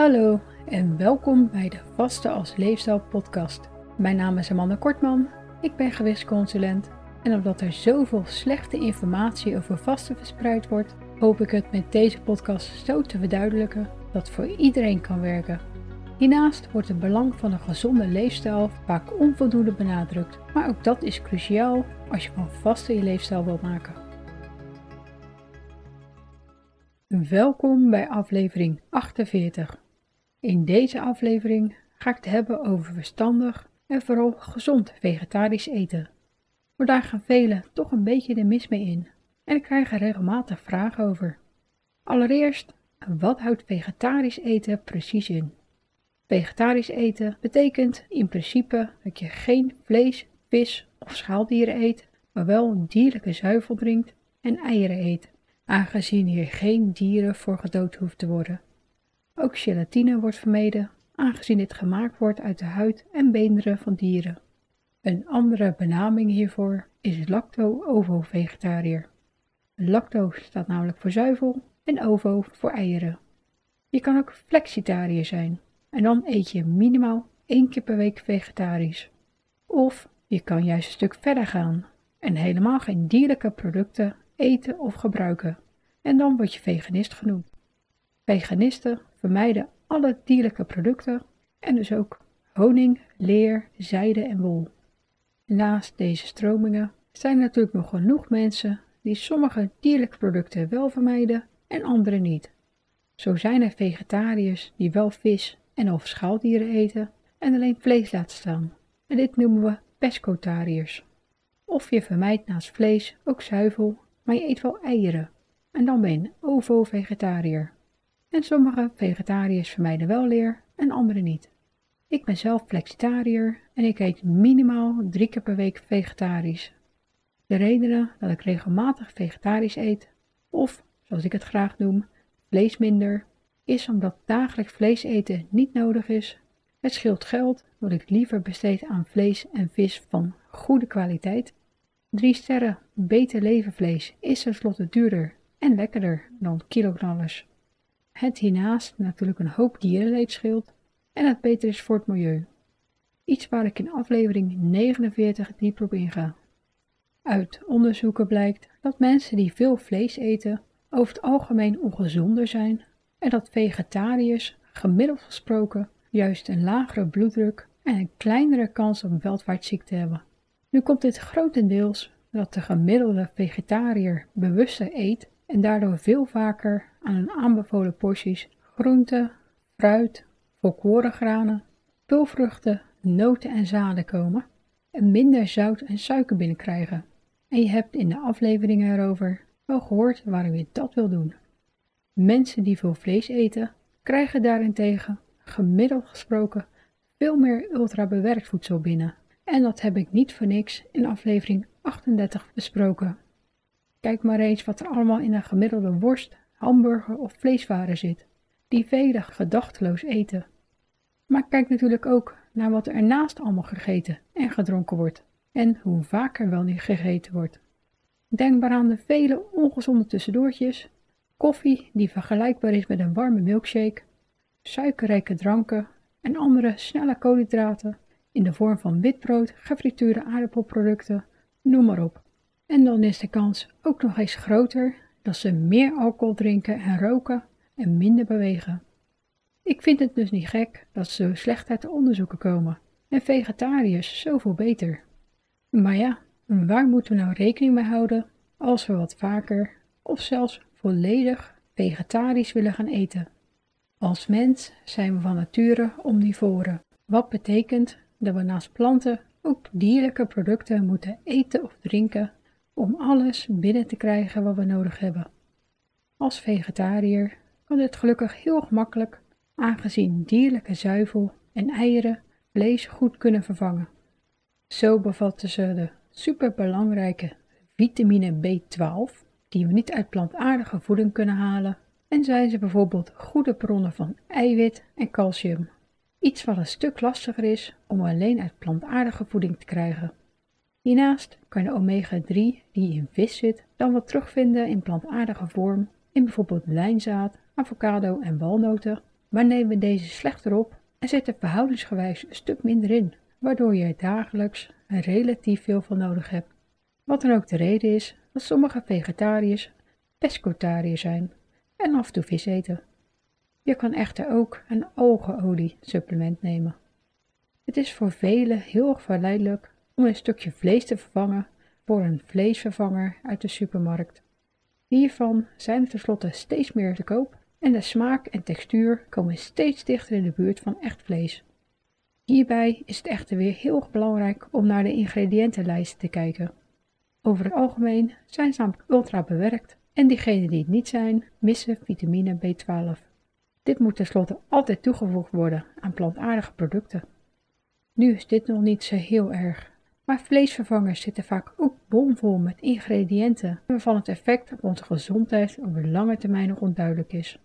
Hallo en welkom bij de Vaste als Leefstijl podcast. Mijn naam is Amanda Kortman, ik ben gewichtsconsulent en omdat er zoveel slechte informatie over vasten verspreid wordt, hoop ik het met deze podcast zo te verduidelijken dat voor iedereen kan werken. Hiernaast wordt het belang van een gezonde leefstijl vaak onvoldoende benadrukt, maar ook dat is cruciaal als je van vasten je leefstijl wilt maken. Welkom bij aflevering 48. In deze aflevering ga ik het hebben over verstandig en vooral gezond vegetarisch eten. Maar daar gaan velen toch een beetje de mis mee in en ik krijg regelmatig vragen over. Allereerst, wat houdt vegetarisch eten precies in? Vegetarisch eten betekent in principe dat je geen vlees, vis of schaaldieren eet, maar wel dierlijke zuivel drinkt en eieren eet, aangezien hier geen dieren voor gedood hoeft te worden. Ook gelatine wordt vermeden, aangezien dit gemaakt wordt uit de huid en beenderen van dieren. Een andere benaming hiervoor is lacto-ovo-vegetariër. Lacto staat namelijk voor zuivel en ovo voor eieren. Je kan ook flexitariër zijn en dan eet je minimaal één keer per week vegetarisch. Of je kan juist een stuk verder gaan en helemaal geen dierlijke producten eten of gebruiken. En dan word je veganist genoemd. Veganisten vermijden alle dierlijke producten en dus ook honing, leer, zijde en wol. Naast deze stromingen zijn er natuurlijk nog genoeg mensen die sommige dierlijke producten wel vermijden en andere niet. Zo zijn er vegetariërs die wel vis en of schaaldieren eten en alleen vlees laten staan. En dit noemen we pescotariërs. Of je vermijdt naast vlees ook zuivel, maar je eet wel eieren. En dan ben je ovo-vegetariër. En sommige vegetariërs vermijden wel leer en andere niet. Ik ben zelf flexitariër en ik eet minimaal drie keer per week vegetarisch. De redenen dat ik regelmatig vegetarisch eet, of zoals ik het graag noem, vlees minder, is omdat dagelijks vlees eten niet nodig is. Het scheelt geld, wat ik liever besteed aan vlees en vis van goede kwaliteit. Drie sterren beter levenvlees is tenslotte duurder en lekkerder dan kiloknallers. Het hiernaast natuurlijk een hoop dierenleed scheelt en het beter is voor het milieu. Iets waar ik in aflevering 49 dieper op inga. Uit onderzoeken blijkt dat mensen die veel vlees eten over het algemeen ongezonder zijn en dat vegetariërs gemiddeld gesproken juist een lagere bloeddruk en een kleinere kans op veldwaartsziekte hebben. Nu komt dit grotendeels dat de gemiddelde vegetariër bewuster eet en daardoor veel vaker aan aanbevolen porties groenten, fruit, volkoren granen, pulvruchten, noten en zaden komen en minder zout en suiker binnenkrijgen. En je hebt in de afleveringen erover wel gehoord waarom je dat wil doen. Mensen die veel vlees eten, krijgen daarentegen gemiddeld gesproken veel meer ultrabewerkt voedsel binnen. En dat heb ik niet voor niks in aflevering 38 besproken. Kijk maar eens wat er allemaal in een gemiddelde worst, hamburger of vleeswaren zit, die velen gedachteloos eten. Maar kijk natuurlijk ook naar wat er ernaast allemaal gegeten en gedronken wordt, en hoe vaker wel niet gegeten wordt. Denk maar aan de vele ongezonde tussendoortjes, koffie die vergelijkbaar is met een warme milkshake, suikerrijke dranken en andere snelle koolhydraten in de vorm van witbrood, gefrituurde aardappelproducten, noem maar op. En dan is de kans ook nog eens groter dat ze meer alcohol drinken en roken en minder bewegen. Ik vind het dus niet gek dat ze slecht uit de onderzoeken komen en vegetariërs zoveel beter. Maar ja, waar moeten we nou rekening mee houden als we wat vaker of zelfs volledig vegetarisch willen gaan eten? Als mens zijn we van nature omnivoren, wat betekent dat we naast planten ook dierlijke producten moeten eten of drinken om alles binnen te krijgen wat we nodig hebben. Als vegetariër kan dit gelukkig heel gemakkelijk, aangezien dierlijke zuivel en eieren vlees goed kunnen vervangen. Zo bevatten ze de superbelangrijke vitamine B12, die we niet uit plantaardige voeding kunnen halen, en zijn ze bijvoorbeeld goede bronnen van eiwit en calcium. Iets wat een stuk lastiger is om alleen uit plantaardige voeding te krijgen. Hiernaast kan je omega-3 die in vis zit dan wat terugvinden in plantaardige vorm in bijvoorbeeld lijnzaad, avocado en walnoten maar nemen deze slechter op en zetten verhoudingsgewijs een stuk minder in, waardoor je er dagelijks relatief veel van nodig hebt. Wat dan ook de reden is dat sommige vegetariërs pescotariër zijn en af en toe vis eten. Je kan echter ook een algeolie supplement nemen. Het is voor velen heel erg verleidelijk om een stukje vlees te vervangen voor een vleesvervanger uit de supermarkt. Hiervan zijn er tenslotte steeds meer te koop en de smaak en textuur komen steeds dichter in de buurt van echt vlees. Hierbij is het echter weer heel erg belangrijk om naar de ingrediëntenlijst te kijken. Over het algemeen zijn ze namelijk ultra bewerkt en diegenen die het niet zijn, missen vitamine B12. Dit moet tenslotte altijd toegevoegd worden aan plantaardige producten. Nu is dit nog niet zo heel erg, maar vleesvervangers zitten vaak ook bomvol met ingrediënten waarvan het effect op onze gezondheid op de lange termijn nog onduidelijk is.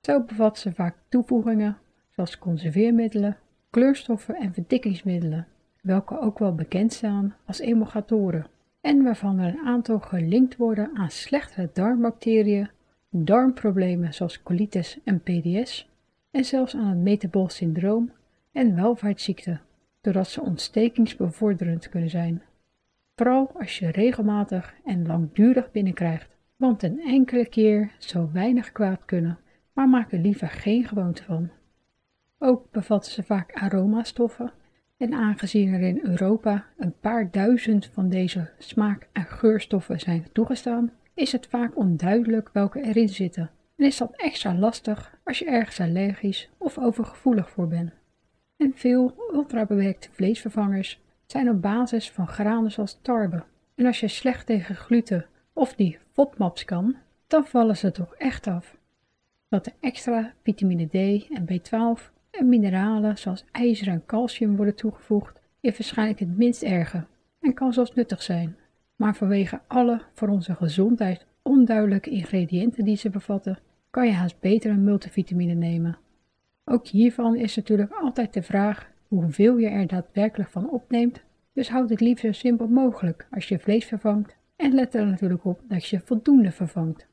Zo bevatten ze vaak toevoegingen zoals conserveermiddelen, kleurstoffen en verdikkingsmiddelen, welke ook wel bekend staan als emulgatoren en waarvan er een aantal gelinkt worden aan slechtere darmbacteriën, darmproblemen zoals colitis en PDS en zelfs aan het metabol syndroom en welvaartsziekten, doordat ze ontstekingsbevorderend kunnen zijn. Vooral als je regelmatig en langdurig binnenkrijgt, want een enkele keer zou weinig kwaad kunnen, maar maak er liever geen gewoonte van. Ook bevatten ze vaak aromastoffen en aangezien er in Europa een paar duizend van deze smaak- en geurstoffen zijn toegestaan, is het vaak onduidelijk welke erin zitten en is dat extra lastig als je ergens allergisch of overgevoelig voor bent. En veel ultrabewerkte vleesvervangers zijn op basis van granen zoals tarwe. En als je slecht tegen gluten of die FODMAPs kan, dan vallen ze toch echt af. Dat er extra vitamine D en B12 en mineralen zoals ijzer en calcium worden toegevoegd, is waarschijnlijk het minst erge en kan zelfs nuttig zijn. Maar vanwege alle voor onze gezondheid onduidelijke ingrediënten die ze bevatten, kan je haast beter een multivitamine nemen. Ook hiervan is natuurlijk altijd de vraag hoeveel je er daadwerkelijk van opneemt, dus houd het liefst zo simpel mogelijk als je vlees vervangt en let er natuurlijk op dat je voldoende vervangt.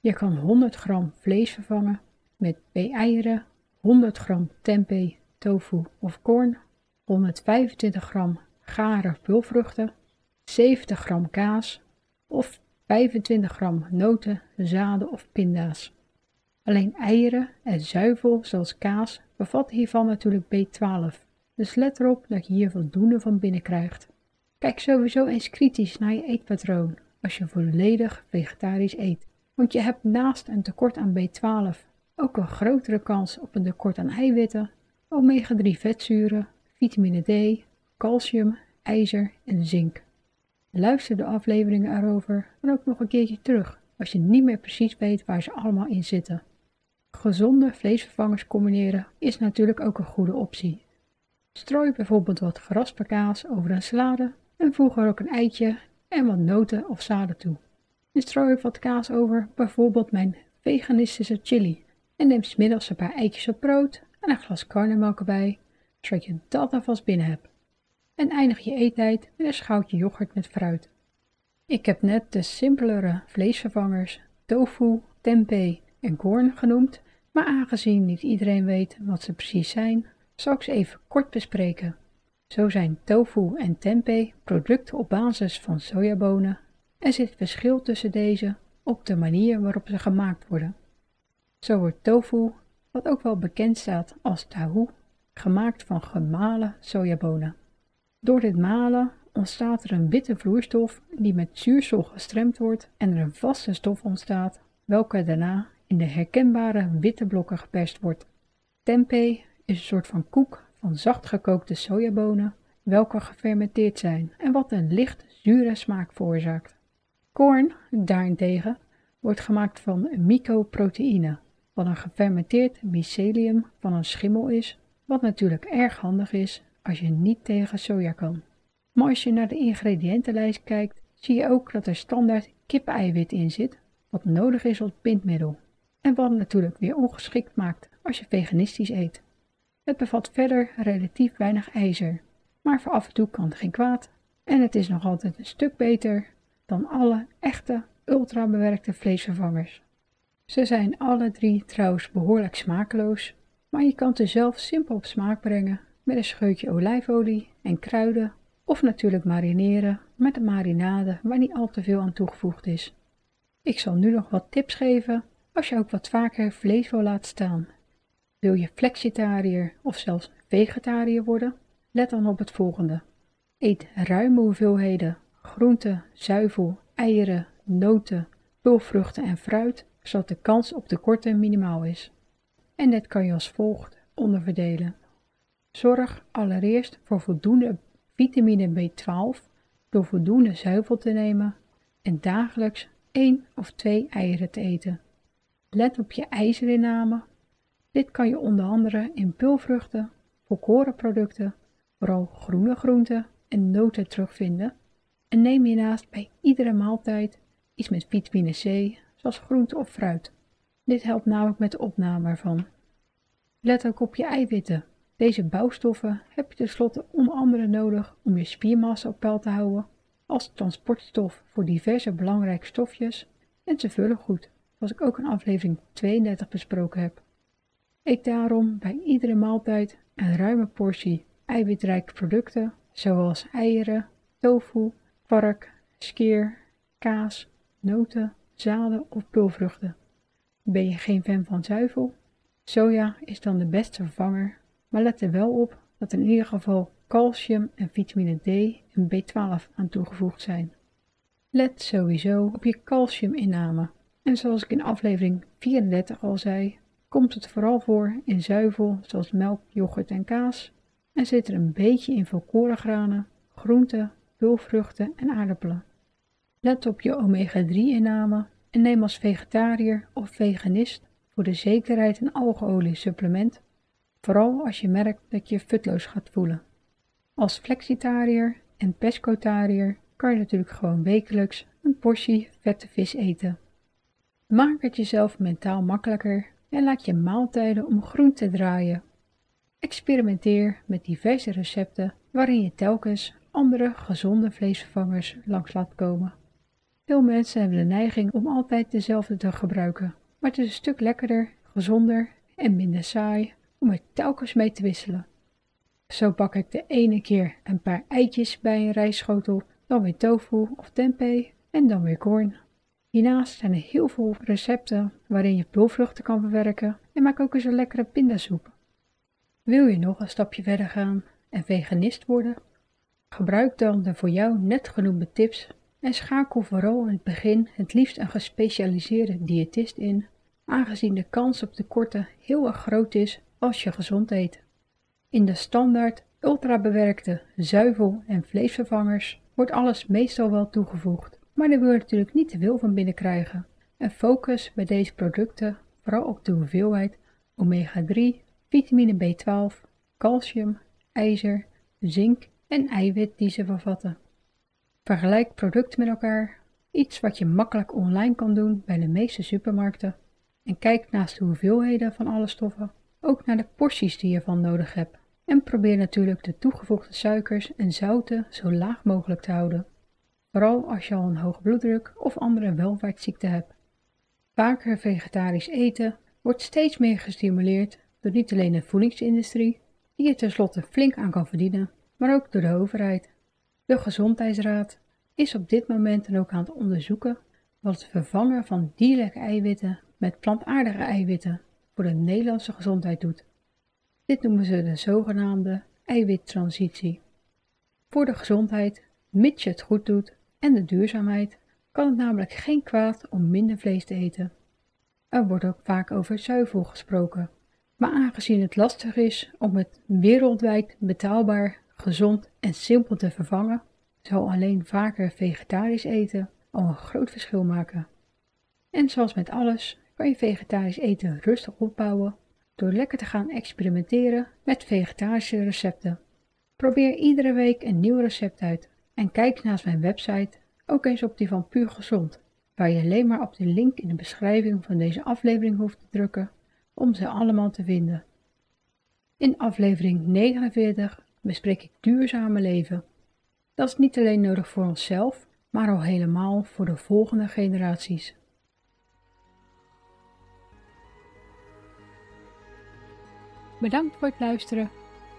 Je kan 100 gram vlees vervangen met B-eieren 100 gram tempeh, tofu of korn, 125 gram gare pulvruchten, 70 gram kaas of 25 gram noten, zaden of pinda's. Alleen eieren en zuivel zoals kaas bevatten hiervan natuurlijk B12, dus let erop dat je hier voldoende van binnen krijgt. Kijk sowieso eens kritisch naar je eetpatroon als je volledig vegetarisch eet, want je hebt naast een tekort aan B12 ook een grotere kans op een tekort aan eiwitten, omega-3 vetzuren, vitamine D, calcium, ijzer en zink. Luister de afleveringen erover dan ook nog een keertje terug als je niet meer precies weet waar ze allemaal in zitten. Gezonde vleesvervangers combineren is natuurlijk ook een goede optie. Strooi bijvoorbeeld wat geraspte kaas over een salade en voeg er ook een eitje en wat noten of zaden toe. En strooi wat kaas over bijvoorbeeld mijn veganistische chili en neem smiddags een paar eitjes op brood en een glas karnemelk erbij, zodat je dat alvast binnen hebt. En eindig je eettijd met een schoutje yoghurt met fruit. Ik heb net de simpelere vleesvervangers tofu, tempeh en korn genoemd, maar aangezien niet iedereen weet wat ze precies zijn, zal ik ze even kort bespreken. Zo zijn tofu en tempeh producten op basis van sojabonen en zit verschil tussen deze op de manier waarop ze gemaakt worden. Zo wordt tofu, wat ook wel bekend staat als tahu, gemaakt van gemalen sojabonen. Door dit malen ontstaat er een witte vloeistof die met zuursel gestremd wordt en er een vaste stof ontstaat, welke daarna in de herkenbare witte blokken geperst wordt. Tempeh is een soort van koek van zacht gekookte sojabonen, welke gefermenteerd zijn en wat een licht zure smaak veroorzaakt. Korn, daarentegen, wordt gemaakt van mycoproteïne, wat een gefermenteerd mycelium van een schimmel is, wat natuurlijk erg handig is als je niet tegen soja kan. Maar als je naar de ingrediëntenlijst kijkt, zie je ook dat er standaard kipeiwit in zit, wat nodig is als bindmiddel. En wat natuurlijk weer ongeschikt maakt als je veganistisch eet. Het bevat verder relatief weinig ijzer, maar voor af en toe kan het geen kwaad. En het is nog altijd een stuk beter dan alle echte ultra bewerkte vleesvervangers. Ze zijn alle drie trouwens behoorlijk smakeloos maar je kan er zelf simpel op smaak brengen met een scheutje olijfolie en kruiden of natuurlijk marineren met een marinade waar niet al te veel aan toegevoegd is. Ik zal nu nog wat tips geven als je ook wat vaker vlees wil laten staan. Wil je flexitariër of zelfs vegetariër worden? Let dan op het volgende. Eet ruime hoeveelheden groenten, zuivel, eieren, noten, pulvruchten en fruit, zodat de kans op tekorten minimaal is. En dit kan je als volgt onderverdelen. Zorg allereerst voor voldoende vitamine B12 door voldoende zuivel te nemen en dagelijks 1 of 2 eieren te eten. Let op je ijzerinname. Dit kan je onder andere in pulvruchten, volkorenproducten, vooral groene groenten en noten terugvinden. En neem hiernaast bij iedere maaltijd iets met vitamine C, zoals groente of fruit. Dit helpt namelijk met de opname ervan. Let ook op je eiwitten. Deze bouwstoffen heb je tenslotte onder andere nodig om je spiermassa op peil te houden, als transportstof voor diverse belangrijke stofjes en ze vullen goed, zoals ik ook in aflevering 32 besproken heb. Eet daarom bij iedere maaltijd een ruime portie eiwitrijke producten, zoals eieren, tofu, vark, skeer, kaas, noten, zaden of pulvruchten. Ben je geen fan van zuivel? Soja is dan de beste vervanger, maar let er wel op dat in ieder geval calcium en vitamine D en B12 aan toegevoegd zijn. Let sowieso op je calciuminname. En zoals ik in aflevering 34 al zei, komt het vooral voor in zuivel zoals melk, yoghurt en kaas en zit er een beetje in volkorengranen, groenten, pulvruchten en aardappelen. Let op je omega-3-inname en neem als vegetariër of veganist voor de zekerheid een algeolie supplement, vooral als je merkt dat je futloos gaat voelen. Als flexitariër en pescotariër kan je natuurlijk gewoon wekelijks een portie vette vis eten. Maak het jezelf mentaal makkelijker en laat je maaltijden om groen te draaien. Experimenteer met diverse recepten waarin je telkens andere gezonde vleesvervangers langs laat komen. Veel mensen hebben de neiging om altijd dezelfde te gebruiken, maar het is een stuk lekkerder, gezonder en minder saai om er telkens mee te wisselen. Zo bak ik de ene keer een paar eitjes bij een rijstschotel, dan weer tofu of tempeh en dan weer korn. Hiernaast zijn er heel veel recepten waarin je pulvruchten kan verwerken en maak ook eens een lekkere pindasoep. Wil je nog een stapje verder gaan en veganist worden? Gebruik dan de voor jou net genoemde tips en schakel vooral in het begin het liefst een gespecialiseerde diëtist in, aangezien de kans op tekorten heel erg groot is als je gezond eet. In de standaard ultrabewerkte zuivel- en vleesvervangers wordt alles meestal wel toegevoegd, maar daar wil je natuurlijk niet te veel van binnen krijgen. En focus bij deze producten vooral op de hoeveelheid omega-3, vitamine B12, calcium, ijzer, zink en eiwit die ze bevatten. Vergelijk producten met elkaar, iets wat je makkelijk online kan doen bij de meeste supermarkten. En kijk naast de hoeveelheden van alle stoffen ook naar de porties die je ervan nodig hebt. En probeer natuurlijk de toegevoegde suikers en zouten zo laag mogelijk te houden. Vooral als je al een hoge bloeddruk of andere welvaartsziekte hebt. Vaker vegetarisch eten wordt steeds meer gestimuleerd door niet alleen de voedingsindustrie, die er tenslotte flink aan kan verdienen, maar ook door de overheid. De Gezondheidsraad is op dit moment dan ook aan het onderzoeken wat het vervangen van dierlijke eiwitten met plantaardige eiwitten voor de Nederlandse gezondheid doet. Dit noemen ze de zogenaamde eiwittransitie. Voor de gezondheid, mits je het goed doet en de duurzaamheid, kan het namelijk geen kwaad om minder vlees te eten. Er wordt ook vaak over zuivel gesproken, maar aangezien het lastig is om het wereldwijd betaalbaar, gezond en simpel te vervangen, zal alleen vaker vegetarisch eten al een groot verschil maken. En zoals met alles kan je vegetarisch eten rustig opbouwen door lekker te gaan experimenteren met vegetarische recepten. Probeer iedere week een nieuw recept uit en kijk naast mijn website ook eens op die van Puur Gezond, waar je alleen maar op de link in de beschrijving van deze aflevering hoeft te drukken om ze allemaal te vinden. In aflevering 49 bespreek ik duurzame leven. Dat is niet alleen nodig voor onszelf, maar al helemaal voor de volgende generaties. Bedankt voor het luisteren